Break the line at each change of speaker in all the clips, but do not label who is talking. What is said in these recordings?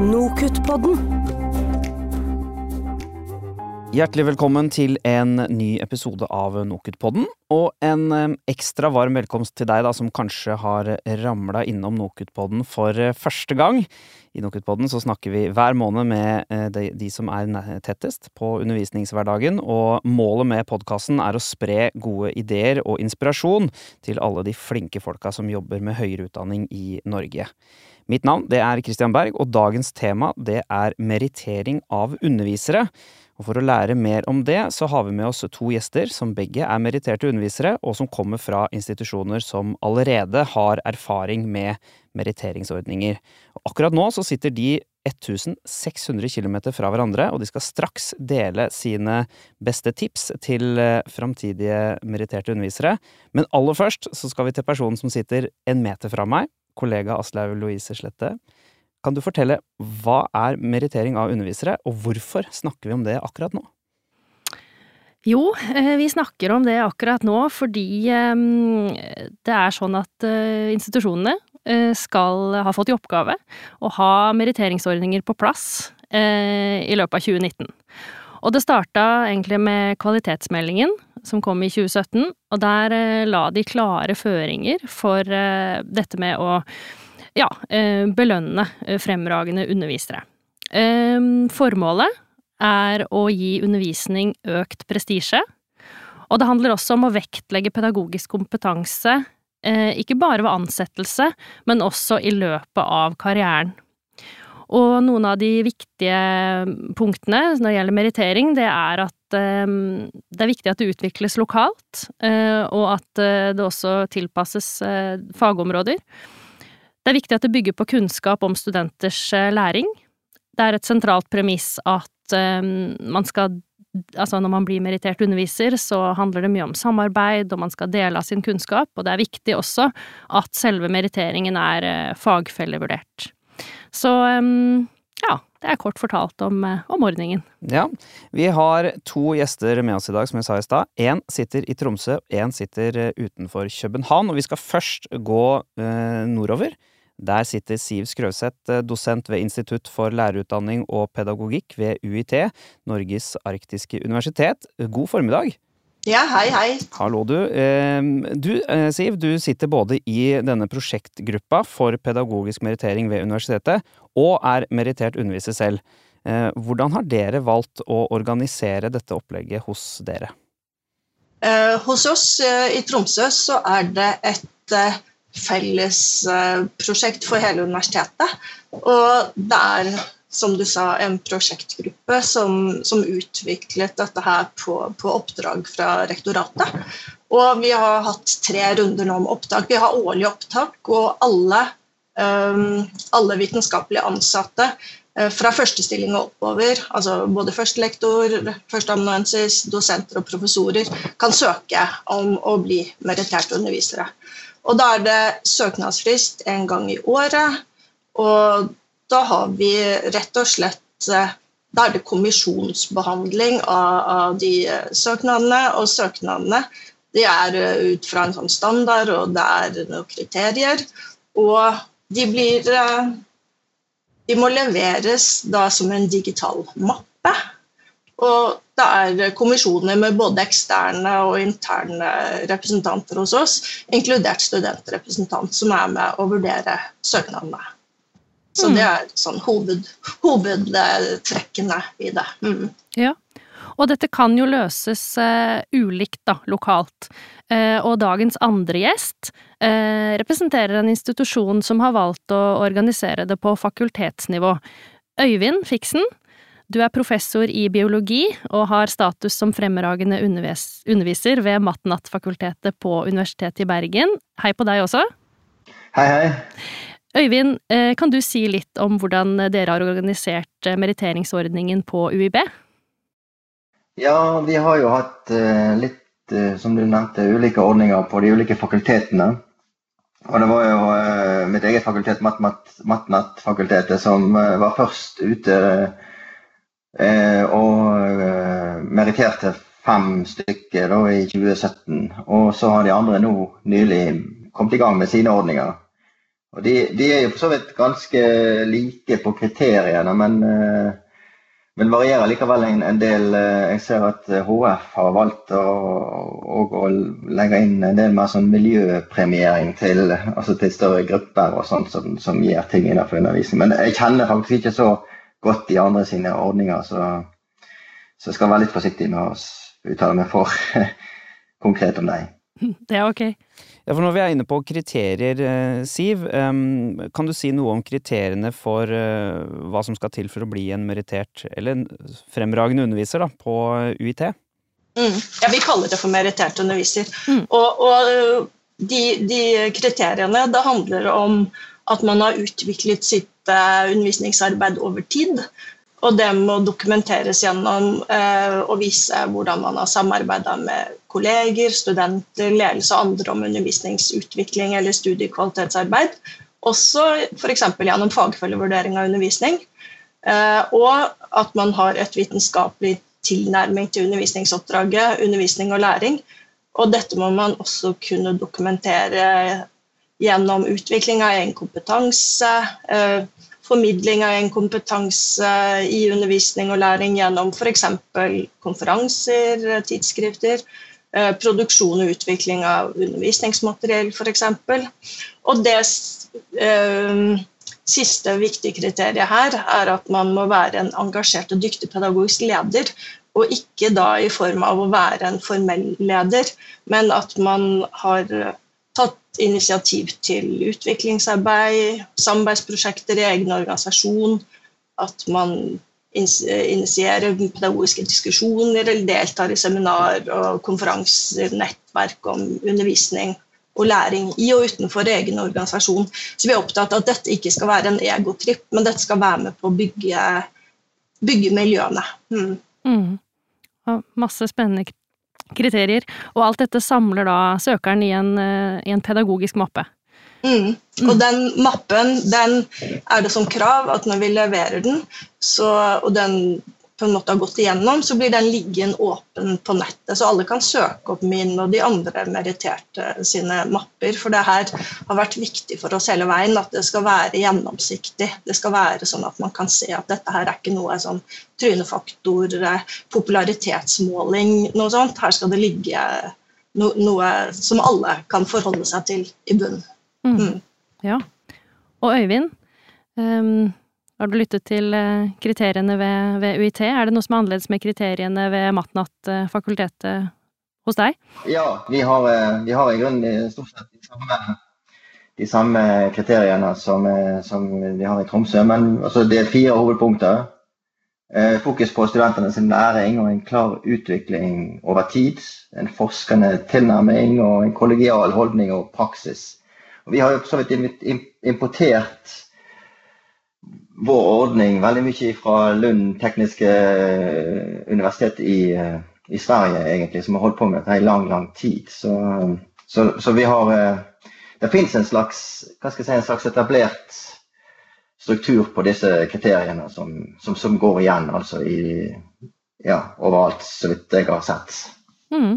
Nokutt-podden.
Hjertelig velkommen til en ny episode av Nokutpodden. Og en eh, ekstra varm velkomst til deg da, som kanskje har ramla innom Nokutpodden for eh, første gang. I Nokutpodden så snakker vi hver måned med eh, de som er tettest på undervisningshverdagen. Og målet med podkasten er å spre gode ideer og inspirasjon til alle de flinke folka som jobber med høyere utdanning i Norge. Mitt navn det er Christian Berg, og dagens tema det er merittering av undervisere. Og For å lære mer om det, så har vi med oss to gjester som begge er meritterte undervisere, og som kommer fra institusjoner som allerede har erfaring med meritteringsordninger. Akkurat nå så sitter de 1600 km fra hverandre, og de skal straks dele sine beste tips til eh, framtidige meritterte undervisere. Men aller først så skal vi til personen som sitter en meter fra meg, kollega Aslaug Louise Slette. Kan du fortelle hva er merittering av undervisere, og hvorfor snakker vi om det akkurat nå?
Jo, eh, vi snakker om det akkurat nå fordi eh, det er sånn at eh, institusjonene eh, skal ha fått i oppgave å ha meritteringsordninger på plass i løpet av 2019. Og det starta egentlig med kvalitetsmeldingen som kom i 2017, og der eh, la de klare føringer for eh, dette med å ja, eh, belønne fremragende undervisere. Eh, Formålet er å gi undervisning økt prestisje, og det handler også om å vektlegge pedagogisk kompetanse, ikke bare ved ansettelse, men også i løpet av karrieren. Og noen av de viktige punktene når det gjelder merittering, det er at eh, det er viktig at det utvikles lokalt, eh, og at eh, det også tilpasses eh, fagområder. Det er viktig at det bygger på kunnskap om studenters læring. Det er et sentralt premiss at eh, man skal Altså, når man blir merittert underviser, så handler det mye om samarbeid, og man skal dele av sin kunnskap, og det er viktig også at selve meritteringen er fagfellevurdert. Så ja, det er kort fortalt om, eh, om ordningen.
Ja, vi har to gjester med oss i dag, som jeg sa i stad. Én sitter i Tromsø, én sitter eh, utenfor København. Og vi skal først gå eh, nordover. Der sitter Siv Skrøseth, eh, dosent ved Institutt for lærerutdanning og pedagogikk ved UiT, Norges arktiske universitet. God formiddag.
Ja, hei, hei.
Hallo, du. Eh, Du, eh, Siv, du sitter både i denne prosjektgruppa for pedagogisk merittering ved universitetet, og er merittert underviser selv. Eh, Hvordan har dere valgt å organisere dette opplegget hos dere?
Eh, hos oss i Tromsø så er det et fellesprosjekt felles prosjekt for hele universitetet. Og det er, som du sa, en prosjektgruppe som, som utviklet dette her på, på oppdrag fra rektoratet. Og vi har hatt tre runder nå med opptak. Vi har årlig opptak, og alle, um, alle vitenskapelige ansatte eh, fra førstestilling og oppover, altså både førstelektor, førsteamanuensis, dosenter og professorer, kan søke om å bli meritterte undervisere. Og da er det søknadsfrist en gang i året, og da har vi rett og slett eh, Da er det kommisjonsbehandling av, av de eh, søknadene, og søknadene de er eh, ut fra en sånn standard, og det er noen kriterier. Og de blir De må leveres da som en digital mappe. Og det er kommisjoner med både eksterne og interne representanter hos oss, inkludert studentrepresentant, som er med å vurdere søknadene. Så det er sånn hoved, hovedtrekkene i det. Mm.
Ja. Og dette kan jo løses uh, ulikt, da, lokalt. Uh, og dagens andre gjest uh, representerer en institusjon som har valgt å organisere det på fakultetsnivå. Øyvind Fiksen, du er professor i biologi og har status som fremragende undervis underviser ved Matnattfakultetet på Universitetet i Bergen. Hei på deg også.
Hei, hei.
Øyvind, eh, kan du si litt om hvordan dere har organisert eh, meritteringsordningen på UiB?
Ja, vi har jo hatt eh, litt, som du nevnte, ulike ordninger på de ulike fakultetene. Og det var jo mitt eget fakultet, Matnatt-fakultetet, som var først ute og meritterte fem stykker da, i 2017. Og så har de andre nå nylig kommet i gang med sine ordninger. Og de, de, er jo for så vidt ganske like på kriteriene, men, eh, men varierer likevel en, en, del. Eh, jeg ser at HF har valgt å, å, å legge inn en del mer sånn miljøpremiering til, altså til større grupper og sånt som, som gir ting innenfor undervisning. Men jeg kjenner faktisk ikke så godt de andre sine ordninger, så, så jeg skal være litt forsiktig med å uttale meg for konkret om dem.
Det er ok.
Ja, for Når vi er inne på kriterier, eh, Siv, kan du si noe om kriteriene for eh, hva som skal til for å bli en merittert, eller en fremragende underviser, da, på UiT?
Mm. Ja, vi kaller det for merittert underviser. Mm. Og, og eh, de, de, kriteriene, det handler om at man har utviklet sitt undervisningsarbeid over tid. Og det må dokumenteres gjennom eh, å vise hvordan man har samarbeida med kolleger, studenter, ledelse og andre om undervisningsutvikling eller studiekvalitetsarbeid. Også f.eks. gjennom fagfølgevurdering av undervisning. Eh, og at man har et vitenskapelig tilnærming til undervisningsoppdraget, undervisning og læring. Og dette må man også kunne dokumentere gjennom utvikling av egen kompetanse. Eh, formidling av en kompetanse i undervisning og læring gjennom f.eks. konferanser, tidsskrifter, eh, produksjon og utvikling av undervisningsmateriell f.eks. Og det eh, siste viktige kriteriet her er at man må være en engasjert og dyktig pedagogisk leder. Og ikke da i form av å være en formell leder, men at man har tatt initiativ til utviklingsarbeid, samarbeidsprosjekter i egen organisasjon. At man initierer pedagogiske diskusjoner eller deltar i seminar og konferanser, nettverk om undervisning og læring i og utenfor egen organisasjon. Så vi er opptatt av at dette ikke skal være en egotripp, men dette skal være med på å bygge, bygge miljøene. Mm.
Mm. masse spennende kriterier. Og alt dette samler da søkeren i en, eh, i en pedagogisk mappe.
Mm. Og den mappen den er det som krav at når vi leverer den, så, og den på en måte har gått igjennom, så blir den liggende åpen på nettet. Så alle kan søke opp min og de andre meritterte sine mapper. For det her har vært viktig for oss hele veien at det skal være gjennomsiktig. Det skal være sånn at man kan se at dette her er ikke noe sånn trynefaktor, popularitetsmåling, noe sånt. Her skal det ligge no noe som alle kan forholde seg til i bunnen.
Mm. Mm. Ja. Og Øyvind, um har du lyttet til eh, kriteriene ved, ved, UiT? Er det noe som er annerledes med kriteriene ved Matnat-fakultetet hos deg?
Ja, vi har, eh, vi har i grunnen stort sett de samme, de samme kriteriene som, eh, som, vi har i Tromsø. Men altså, det er fire hovedpunkter. Fokus på studentenes læring og en klar utvikling over tid. En forskende tilnærming og en kollegial holdning og praksis. Og vi har jo så vidt importert vår ordning veldig mye fra Lund tekniske eh, universitet i, eh, i, Sverige, egentlig, som har holdt på med dette i lang, lang tid. Så, så, så vi har eh, Det fins en slags hva skal jeg si, en slags etablert struktur på disse kriteriene som, som, som går igjen altså i, ja, overalt, så vidt jeg har sett. Mm.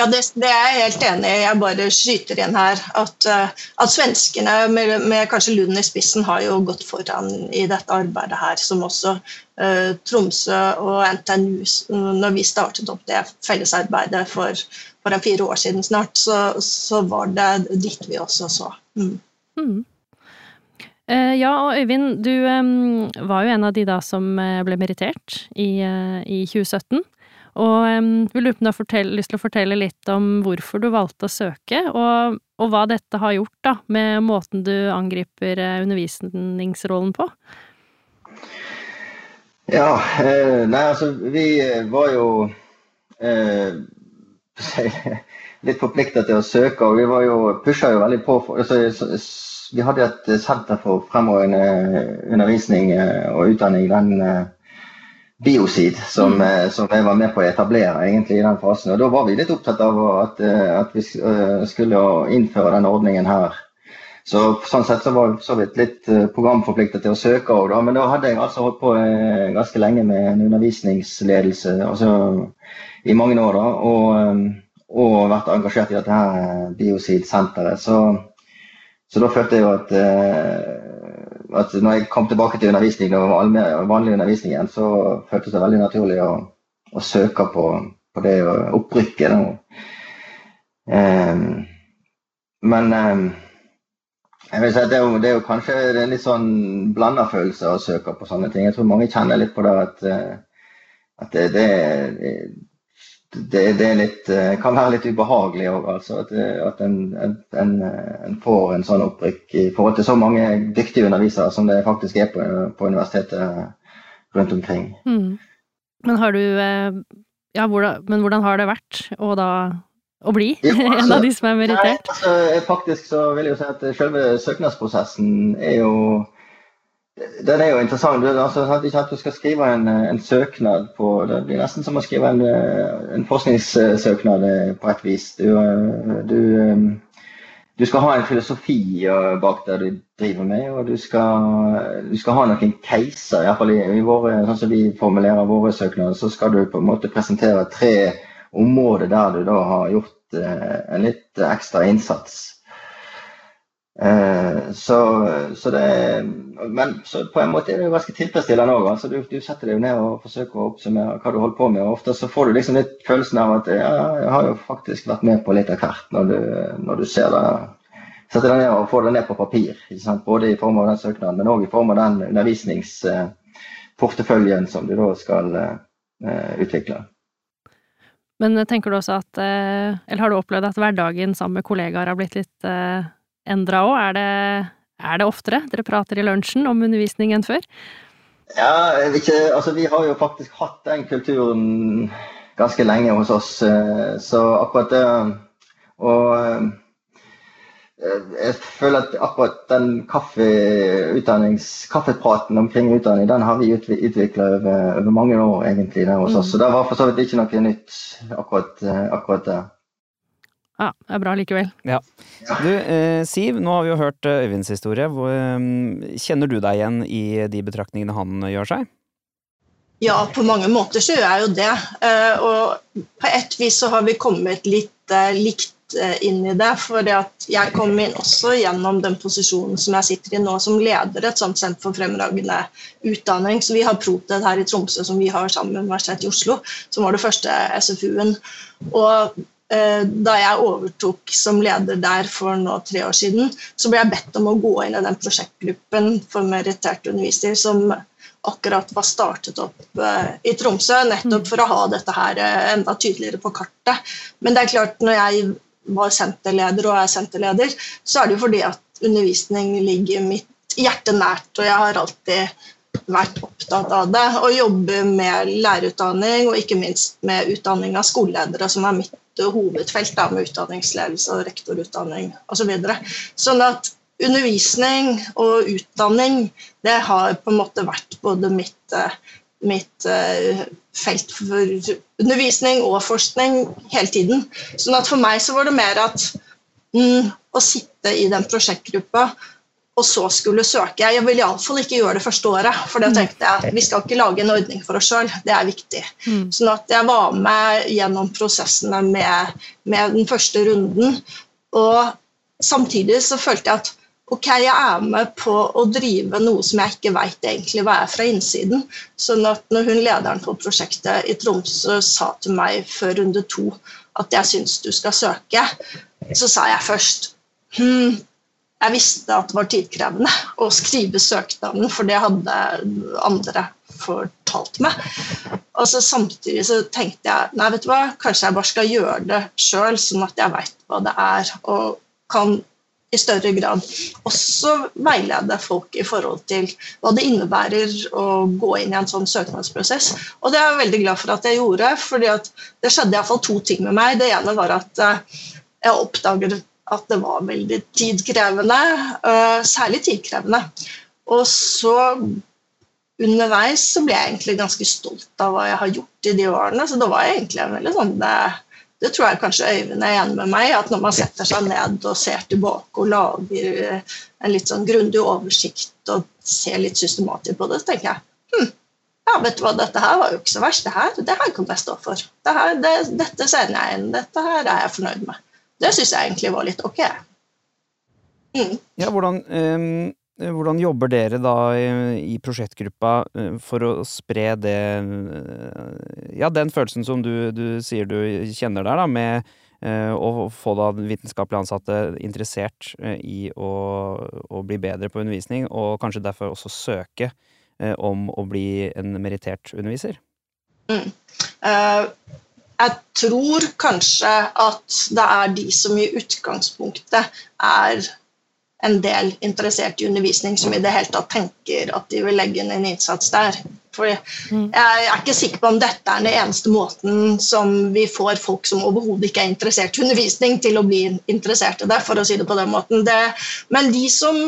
Ja, det, det, er jeg helt enig i. Jeg bare skyter inn her at, uh, at svenskene, med, med, kanskje Lund i spissen, har jo gått foran i dette arbeidet her. Som også uh, Tromsø og NTNU, når vi startet opp det fellesarbeidet for, for en fire år siden snart, så, så, var det dit vi også så. Mm. Mm.
Uh, ja, og Øyvind, du um, var jo en av de da som ble merittert i, i 2017. Og um, vi du har lyst til å fortelle litt om hvorfor du valgte å søke, og, og, hva dette har gjort da, med måten du angriper eh, undervisningsrollen på?
Ja, eh, nei altså vi var jo eh, litt forplikta til å søke, og vi var jo, pusha jo veldig på. For, altså, vi hadde et senter for fremragende undervisning eh, og utdanning den eh, Biosid, som, mm. Eh, som, jeg var med på å etablere egentlig i den fasen. Og Da var vi litt opptatt av at, eh, at vi eh, skulle innføre denne ordningen her. Så Sånn sett så var vi så vidt litt programforpliktet til å søke òg, men da hadde jeg altså holdt på ganske lenge med en undervisningsledelse altså i mange år. da, og, og vært engasjert i dette her Biosid-senteret. Så, Så da følte jeg jo at, at når jeg kom tilbake til undervisning, vanlig undervisning igjen, så føltes det veldig naturlig å, å søke på, på, det opprykket. Um, men um, jeg vil si at det er, jo, det er jo kanskje en litt sånn blanda følelse å søke på sånne ting. Jeg tror mange kjenner litt på det at, eh, at det, det, det, det litt, eh, kan være litt ubehagelig òg. Altså, at, at en, en, en, får en sånn opprykk i forhold til så mange dyktige undervisere som det faktisk er på, på universitetet rundt omkring. Mm.
Men har du eh, Ja, hvordan, men hvordan har det vært å da å bli jo, altså, en av de som er merittert?
Nei, altså, faktisk så vil jeg jo si at selve søknadsprosessen er jo den er jo interessant. Du, altså, du skal skrive en, en, søknad på Det blir nesten som å skrive en, en forskningssøknad på et vis. Du, du, du, skal ha en filosofi bak det du driver med, og du skal, du skal ha noen caser. Iallfall i, våre, sånn som vi formulerer våre søknader, så skal du på en måte presentere tre områder der du da har gjort eh, en litt ekstra innsats. Eh, så, så det Men så på en måte er det jo ganske tilfredsstillende òg. Altså, du, du, setter deg ned og forsøker å oppsummere hva du holder på med. og Ofte så får du liksom litt følelsen av at ja, jeg har jo faktisk vært med på litt av hvert når du, når du ser det. Setter deg ned og får det ned på papir. Både i form av den søknaden, men òg i form av den undervisningsporteføljen som du da skal uh, utvikle.
Men tenker du også at eh, Eller har du opplevd at hverdagen sammen med kollegaer har blitt litt eh, endra òg? Er, er, det oftere dere prater i lunsjen om undervisning enn før?
Ja, ikke, altså vi har jo faktisk hatt den kulturen ganske lenge hos oss, eh, så akkurat det Og Eh, jeg føler at akkurat den kaffepraten omkring utdanning, den har vi utvikla over, over, mange år egentlig der hos oss. Mm. Så det var for så vidt ikke noe nytt akkurat, eh, akkurat der.
Ja, det er bra likevel.
Ja. Du, eh, Siv, nå har vi jo hørt eh, Øyvinds historie. Kjenner du deg igjen i de betraktningene han gjør seg?
Ja, på mange måter så gjør jeg jo det. Og på et vis så har vi kommet litt likt Eh, inn i det. For jeg kom inn også gjennom den posisjonen som jeg sitter i nå, som leder et sånt senter for fremragende utdanning. Så vi har Proted her i Tromsø, som vi har sammen med Universitetet i Oslo, som var det første SFU-en. Og eh, da jeg overtok som leder der for nå tre år siden, så ble jeg bedt om å gå inn i den prosjektgruppen for merittert undervisning som akkurat var startet opp uh, i Tromsø, nettopp for å ha dette her uh, enda tydeligere på kartet. Men det er klart, når jeg var senterleder og er senterleder, så er det jo fordi at undervisning ligger mitt hjerte nært, og jeg har alltid vært opptatt av det. Og jobbe med lærerutdanning og ikke minst med utdanning av skoleledere, som er mitt hovedfelt da, med utdanningsledelse og rektorutdanning osv. Så sånn at undervisning og utdanning det har på en måte vært både mitt, mitt eh, felt for undervisning og forskning hele tiden. Sånn at for meg så var det mer at mm, å sitte i den prosjektgruppa og så skulle søke Jeg vil iallfall ikke gjøre det første året, for da mm. tenkte jeg at vi skal ikke lage en ordning for oss sjøl. Det er viktig. Mm. Sånn at jeg var med gjennom prosessene med, med den første runden. Og samtidig så følte jeg at ok, jeg er med på å drive noe som jeg ikke veit egentlig hva er fra innsiden. Sånn at når hun lederen for prosjektet i Tromsø sa til meg før runde to at jeg syns du skal søke, så sa jeg først hm, jeg visste at det var tidkrevende å skrive søknaden, for det hadde andre fortalt meg. Og så Samtidig så tenkte jeg nei, vet du hva, kanskje jeg bare skal gjøre det sjøl, sånn at jeg veit hva det er. og kan i større grad også veilede folk i forhold til hva det innebærer å gå inn i en sånn søknadsprosess. Og det er jeg veldig glad for at jeg gjorde, for det skjedde iallfall to ting med meg. Det ene var at eh, jeg oppdaget at det var veldig tidkrevende, eh, særlig tidkrevende. Og så underveis så ble jeg egentlig ganske stolt av hva jeg har gjort i de årene. Så det var egentlig en veldig sånn det, eh, det tror jeg kanskje Øyvind er enig med meg at når man setter seg ned og ser tilbake og lager en litt sånn grundig oversikt og ser litt systematisk på det, så tenker jeg hm, ja, vet du hva, dette her var jo ikke så verst. Det her, det her kan jeg stå for. Det her, det, dette sender jeg inn. Dette her er jeg fornøyd med. Det syns jeg egentlig var litt ok. Mm.
Ja, hvordan, eh, hvordan jobber dere da i, i prosjektgruppa eh, for å spre det eh, Ja, den følelsen som du, du sier du kjenner der, da, med eh, å få da vitenskapelig ansatte interessert i å, å bli bedre på undervisning, og kanskje derfor også søke eh, om å bli en merittert underviser?
Eh, jeg tror kanskje at det er de som i utgangspunktet er en del interessert i undervisning, som i det hele tatt tenker at de vil legge inn en innsats der. For jeg er ikke sikker på om dette er den eneste måten som vi får folk som overhodet ikke er interessert i undervisning, til å bli interessert i det, for å si det på den måten. Det, men, de som,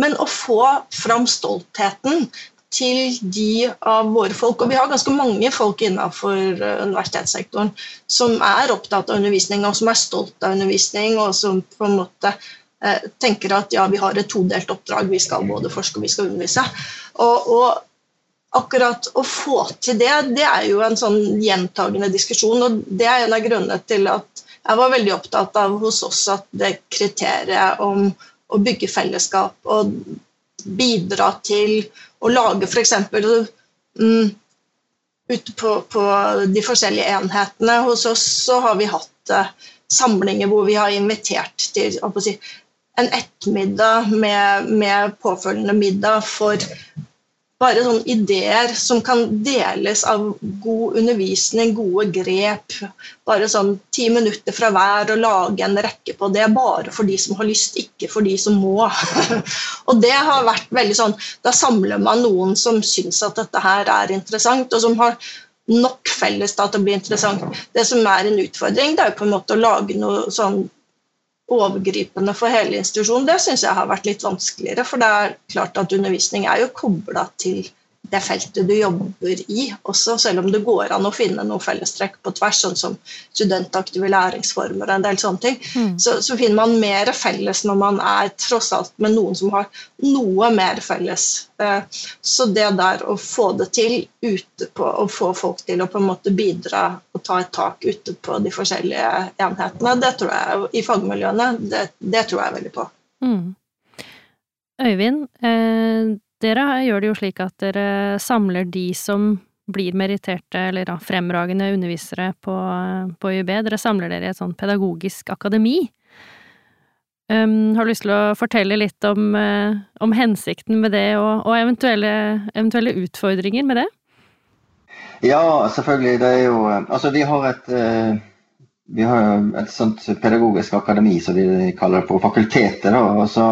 men å få fram stoltheten til de av våre folk, og vi har ganske mange folk innenfor eh, universitetssektoren som er opptatt av undervisning, og som er stolt av undervisning, og som på en måte eh, tenker at ja, vi har et todelt oppdrag, vi skal både forske og vi skal undervise. Og, og akkurat å få til det, det er jo en sånn gjentagende diskusjon, og det er en av grunnene til at jeg var veldig opptatt av hos oss at det kriteriet om å bygge fellesskap og bidra til å lage f.eks. Mm, ute på, på, de forskjellige enhetene hos oss så har vi hatt uh, samlinger hvor vi har invitert til si, en ettermiddag med, med påfølgende middag for bare sånne ideer som kan deles av god undervisning, gode grep. Bare sånn ti minutter fra hver og lage en rekke på det. Bare for de som har lyst, ikke for de som må. og det har vært veldig sånn Da samler man noen som syns at dette her er interessant, og som har nok felles til å bli interessant. Det som er en utfordring, det er jo på en måte å lage noe sånn overgripende for hele institusjonen, det syns jeg har vært litt vanskeligere. For det er klart at undervisning er jo kobla til det feltet du jobber i også, selv om det går an å finne noen fellestrekk på tvers, sånn som studentaktive læringsformer og en del sånne ting, mm. så, så, finner man mer felles når man er tross alt med noen som har noe mer felles. Eh, så det der å få det til ute på, å få folk til å på en måte bidra og ta et tak ute på de forskjellige enhetene, det tror jeg i fagmiljøene, det, det tror jeg veldig på. Mm.
Øyvind, eh dere gjør det jo slik at dere samler de som blir meritterte eller da, fremragende undervisere på, på UiB. Dere samler dere i et sånn pedagogisk akademi. Um, har du lyst til å fortelle litt om, uh, om hensikten med det, og, og eventuelle, eventuelle, utfordringer med det?
Ja, selvfølgelig. Det er jo Altså, vi har et vi har et sånt pedagogisk akademi, som vi kaller det på fakultetet. da, og så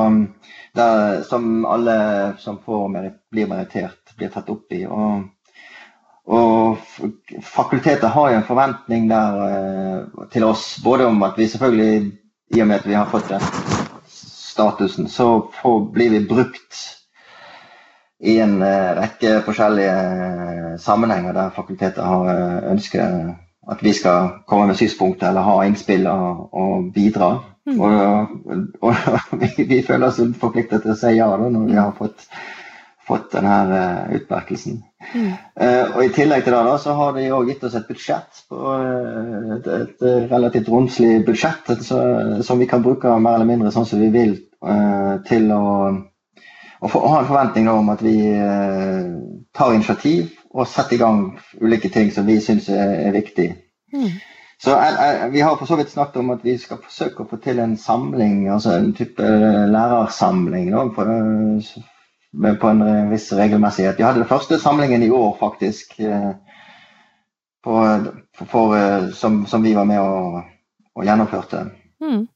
der, som alle som merit, blir merittert, blir tatt opp i. Og, og fakultetet har jo en forventning der eh, til oss, både om at vi selvfølgelig, i og med at vi har fått den statusen, så får, blir vi brukt i en uh, rekke forskjellige uh, sammenhenger der fakultetet har ønsket at vi skal komme med synspunkter eller ha innspill og, og bidra. Mm. Og, og vi, vi, føler oss forpliktet til å si ja da, når vi har fått, fått denne uh, utmerkelsen. Mm. Uh, og I tillegg til det da, så har de òg gitt oss et budsjett, på, uh, et, et, relativt romslig budsjett, så, som vi kan bruke mer eller mindre sånn som vi vil til å, å, få, å, ha en forventning om at vi tar initiativ og sette i gang ulike ting som vi syns er, er viktig. Mm. Så jeg, jeg, Vi har for så vidt snakket om at vi skal forsøke å få til en samling, altså en type lærersamling. Da, på, på, en viss regelmessighet. Vi hadde den første samlingen i år, faktisk. Eh, på, for, eh, som, som, vi var med og, og gjennomførte. Mm.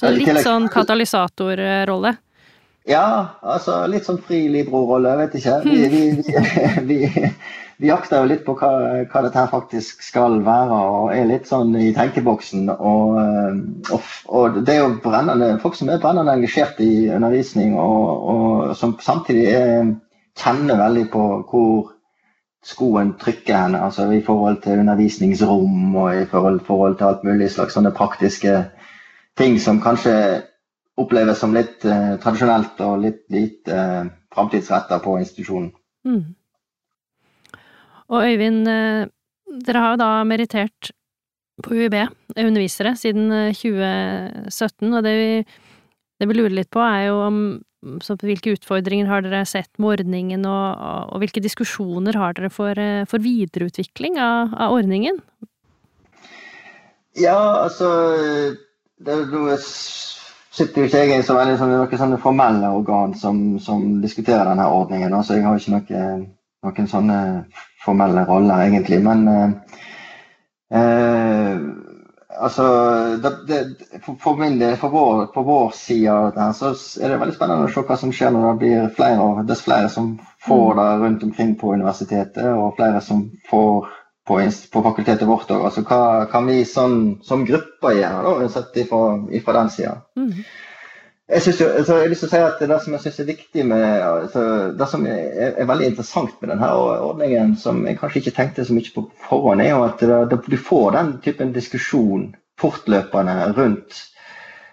Så litt sånn katalysatorrolle?
Ja, altså litt sånn fri Libro-rolle, jeg vet ikke. Vi, vi, vi, vi, vi jakter jo litt på hva, hva, dette her faktisk skal være, og er litt sånn i tenkeboksen. Og, eh, og, og det er jo brennende, folk som er brennende engasjert i undervisning, og, og som samtidig er, kjenner veldig på hvor skoen trykker henne, altså i forhold til undervisningsrom og i forhold, forhold til alt mulig slags sånne praktiske ting som kanskje oppleves som litt eh, tradisjonelt og litt lite eh, framtidsretta på institusjonen. Mm.
Og Øyvind, eh, dere har jo da merittert på UiB undervisere siden 2017, eh, og det vi Det vi lurer litt på, er jo om hvilke utfordringer har dere sett med ordningen, og, og hvilke diskusjoner har dere for, eh, for videreutvikling av, av, ordningen?
Ja, altså det, Nå sitter jo ikke jeg så veldig sånn, noen sånne formelle organ som, som diskuterer denne ordningen. altså Jeg har ikke noe, noen sånne formelle roller, egentlig. Men eh, eh altså, det, det, for, for, min del, for vår, på vår side av dette, så er det veldig spennende å se hva som skjer når det blir flere, dess flere som får mm. det rundt omkring på universitetet, og flere som får på, på fakultetet vårt òg. Altså, hva kan vi sånn, som gruppe gjøre, da, sett ifra, ifra den sida? Mm. Jeg, synes jo, altså, jeg har lyst til å si at Det som jeg synes er viktig med, altså, det som er, er, veldig interessant med denne ordningen, som jeg kanskje ikke tenkte så mye på forhånd, er jo at det, det, du får den typen diskusjon fortløpende rundt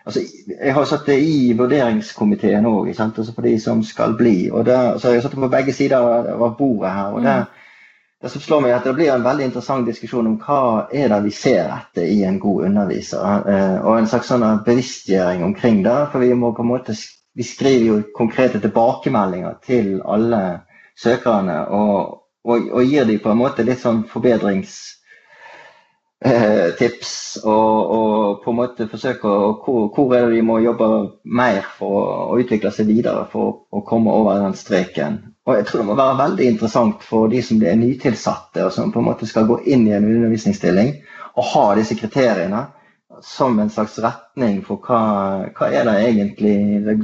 altså, Jeg har satt det i vurderingskomiteen òg, altså for de som skal bli. og det, altså, Jeg satt på begge sider av bordet her. og det, mm det som slår meg at det blir en veldig interessant diskusjon om hva er det vi ser etter i en god underviser. Eh, og en slags sånn bevisstgjøring omkring det. For vi må på en måte vi skriver jo konkrete tilbakemeldinger til alle søkerne. Og, og, og gir dem på en måte litt sånn forbedrings Eh, og, og, på en måte forsøker å hvor er det de må jobbe mer for å utvikle seg videre for å komme over den streken. Og jeg tror det må være veldig interessant for de som er nytilsatte og som på en måte skal gå inn i en undervisningsstilling og ha disse kriteriene som en slags retning for hva, hva er det egentlig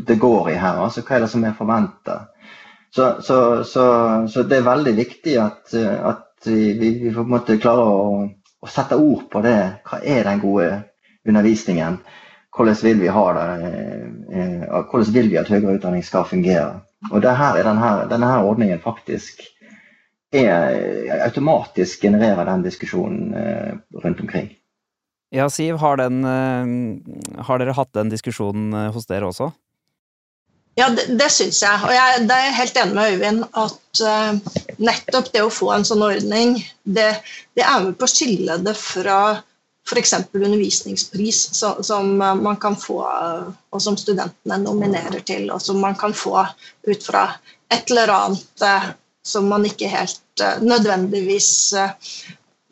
det, går i her. altså Hva er det som er forventa. Så, så, så, så, det er veldig viktig at, at vi, vi, på en måte klarer å å sette ord på det. Hva er den gode undervisningen? Hvordan vil vi det? Eh, hvordan vil vi at høyere utdanning skal fungere? Og det her er denne, denne her ordningen faktisk er, automatisk genererer den diskusjonen eh, rundt omkring.
Ja, Siv, har, den, har dere hatt den diskusjonen hos dere også?
Ja, det, det syns jeg. Og jeg det er jeg helt enig med Øyvind at uh, nettopp det å få en sånn ordning, det, det er med på å skille det fra f.eks. undervisningspris, så, som uh, man kan få, uh, og som studentene nominerer til, og som man kan få ut fra et eller annet som man ikke helt nødvendigvis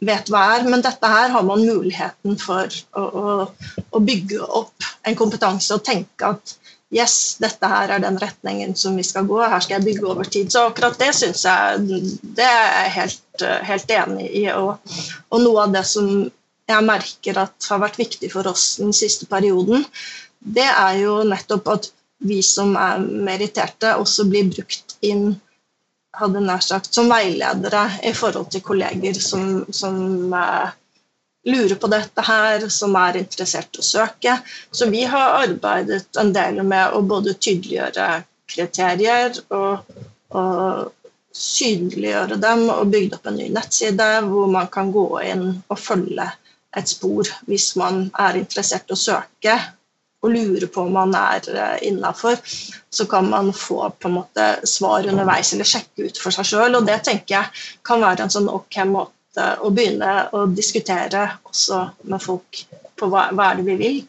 vet hva er. Men dette her har man muligheten for å, å, å bygge opp en kompetanse og tenke at Yes, dette her er den retningen som vi skal gå, her skal jeg bygge over tid. Så akkurat det syns jeg det er jeg helt, helt enig i. Og, og, noe av det som jeg merker at har vært viktig for oss den siste perioden, det er jo nettopp at vi som er meritterte, også blir brukt inn hadde nær sagt, som veiledere i forhold til kolleger som, som lurer på dette her, som er interessert i å søke. Så vi har arbeidet en del med å både tydeliggjøre kriterier og, og synliggjøre dem og bygd opp en ny nettside hvor man kan gå inn og følge et spor hvis man er interessert i å søke og lurer på om man er eh, innafor, så kan man få på en måte svar underveis eller sjekke ut for seg sjøl. Og det tenker jeg kan være en sånn ok måte å begynne å diskutere også med folk på hva, hva er det vi vil.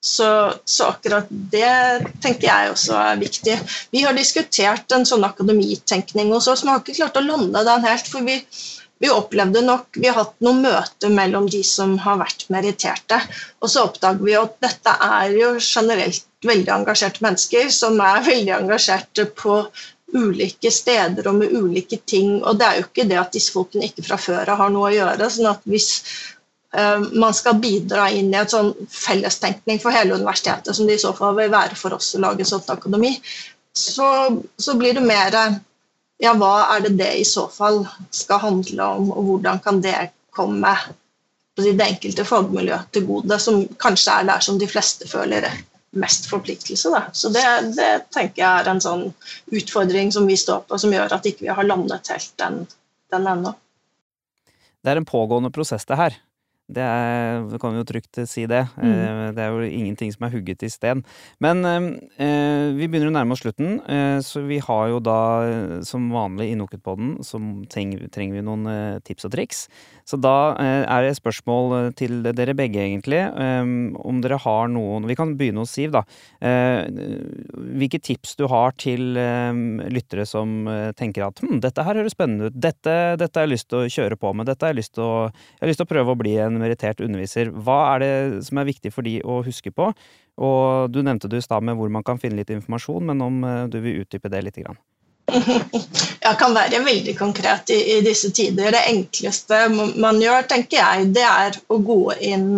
Så, så, akkurat det tenker jeg også er viktig. Vi har diskutert en sånn akademitenkning hos oss, men har ikke klart å lande den helt. For vi, vi opplevde nok Vi har hatt noen møter mellom de som har vært meritterte, og så oppdager vi at dette er jo generelt veldig engasjerte mennesker som er veldig engasjerte på ulike steder og med ulike ting. Og det er jo ikke det at disse folkene ikke fra før av har noe å gjøre. sånn at hvis uh, man skal bidra inn i et sånn fellestenkning for hele universitetet, som det i så fall vil være for oss å lage sånt akademi, så, så blir det mer ja, hva er det det i så fall skal handle om, og hvordan kan det komme det enkelte fagmiljøet til gode, som kanskje er der som de fleste føler mest forpliktelse. Da. Så det, det, tenker jeg er en sånn utfordring som vi står på, som gjør at ikke vi ikke har landet helt den, den ennå.
Det er en pågående prosess, det her. Det, er, kan vi jo trygt si det.
Mm.
Eh, det er jo ingenting som er hugget i sten. Men eh, vi begynner å nærme oss slutten, eh, så vi har jo da eh, som vanlig i Nokutpodden så trenger, trenger vi noen eh, tips og triks. Så da eh, er det et spørsmål til dere begge, egentlig. om dere har noen Vi kan begynne hos Siv, da. hvilke tips du har til lyttere som tenker at hm, dette her høres spennende ut, dette, dette har jeg lyst til å kjøre på med, dette har jeg lyst til å, jeg har lyst til å prøve å bli en merittert underviser. Hva er det som er viktig for de å huske på? Og du nevnte det i stad med hvor man kan finne litt informasjon, men om eh, du vil utdype det litt? Grann.
Jeg kan være veldig konkret i, i, disse tider. Det enkleste man gjør, tenker jeg, det er å gå inn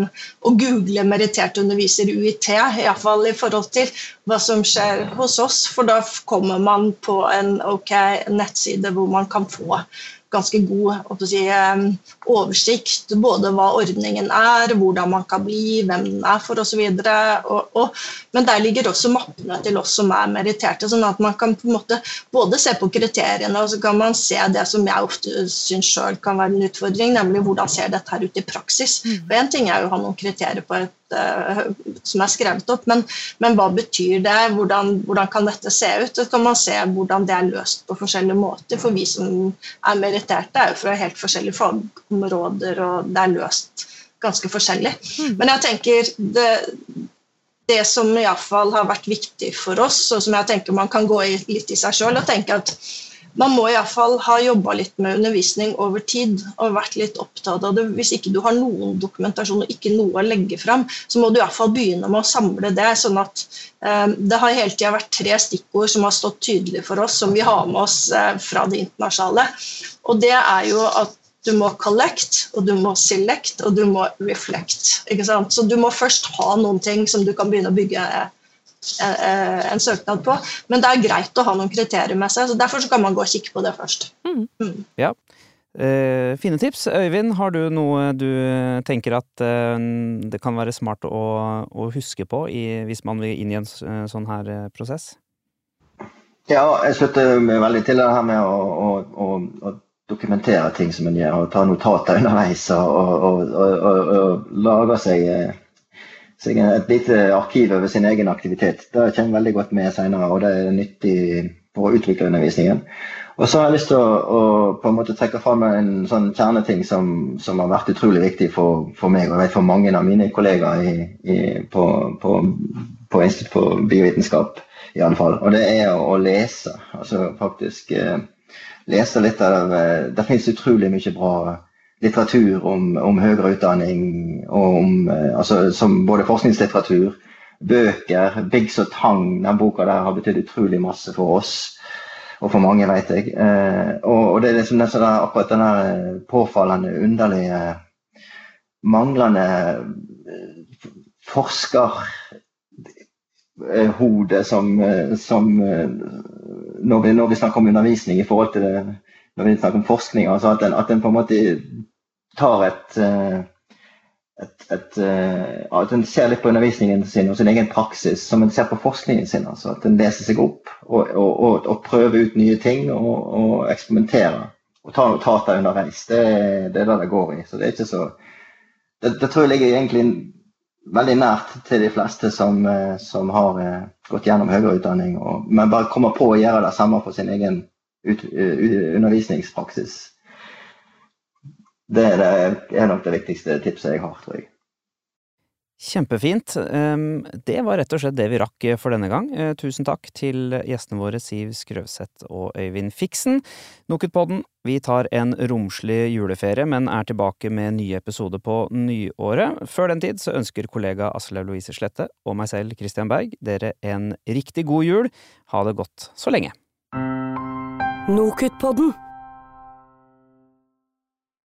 og google merittert underviser UiT. Iallfall i forhold til hva som skjer hos oss. For da kommer man på en ok nettside hvor man kan få ganske god si, oversikt. Både hva ordningen er, hvordan man kan bli, hvem den er for osv. Men der ligger også mappene til oss som er meritterte. sånn at man kan på en måte både se på kriteriene og så kan man se det som jeg ofte syns sjøl kan være en utfordring, nemlig hvordan ser dette her ut i praksis. Mm. For Én ting er jo å ha noen kriterier på et som er skrevet opp, men, men hva betyr det? Hvordan, hvordan, kan dette se ut? Så kan man se hvordan det er løst på forskjellige måter. For vi som er meritterte, er jo fra helt forskjellige fagområder, og det er løst ganske forskjellig. Mm. Men jeg tenker det, det som iallfall har vært viktig for oss, og som jeg tenker man kan gå i, litt i seg sjøl og tenke at man må iallfall ha jobba litt med undervisning over tid og vært litt opptatt av det. Hvis ikke du har noen dokumentasjon og ikke noe å legge fram, så må du iallfall begynne med å samle det. sånn at eh, Det har hele tida vært tre stikkord som har stått tydelig for oss, som vi har med oss eh, fra det internasjonale. Og det er jo at du må collect, og du må select, og du må reflect. Så du må først ha noen ting som du kan begynne å bygge Eh, en søknad på. Men det er greit å ha noen kriterier med seg, så derfor så kan man gå og kikke på det først. Mm.
Mm. Ja. Uh, fine tips. Øyvind, har du noe du tenker at uh, det kan være smart å, å huske på i, hvis man vil inn i en sånn her prosess?
Ja, jeg slutter meg veldig til det her med å, å, å, å dokumentere ting som en gjør, og ta notater underveis og, og, og lage seg seg et lite arkiv over sin egen aktivitet. Det kommer veldig godt med senere, og det er nyttig for å utvikle undervisningen. Og så har jeg lyst til å, å en måte trekke fram en sånn kjerneting som, som, har vært utrolig viktig for, for, meg og jeg vet for mange av mine kollegaer i, i, på, på, på Institutt for biovitenskap. I alle fall. Og det er å, å lese. Altså faktisk eh, lese litt av eh, Det finnes utrolig mye bra litteratur om, om høyere utdanning, om, eh, altså, som både forskningslitteratur, bøker. Biggs og Tang, den boka der har betydd utrolig masse for oss. Og for mange, vet jeg. Eh, og, det er liksom det der, akkurat den der eh, påfallende, underlige, manglende forskerhodet forskerhode som, som når, vi, når vi snakker om undervisning i forhold til det når vi snakker om forskning, altså at en, at en på en måte tar et, eh, et, et, eh, At en ser litt på undervisningen sin og sin egen praksis som en ser på forskningen sin. altså At en leser seg opp og, og, og, og prøver ut nye ting og, eksperimenterer. Og tar notater underveis. Det, det er det det går i. Så det er ikke så Det, det tror jeg ligger egentlig veldig nært til de fleste som, eh, som har gått gjennom høyere utdanning, og, men bare kommer på å gjøre det samme for sin egen ut, undervisningspraksis. Det er, nok det viktigste tipset jeg har, tror jeg.
Kjempefint. Det var rett og slett det vi rakk for denne gang. Eh, tusen takk til gjestene våre Siv Skrøvseth og Øyvind Fiksen. Nokutpodden, vi tar en romslig juleferie, men er tilbake med nye episoder på nyåret. Før den tid så ønsker kollega Aslaug Louise Slette og meg selv, Christian Berg, dere en riktig god jul. Ha det godt så lenge. Nokutpodden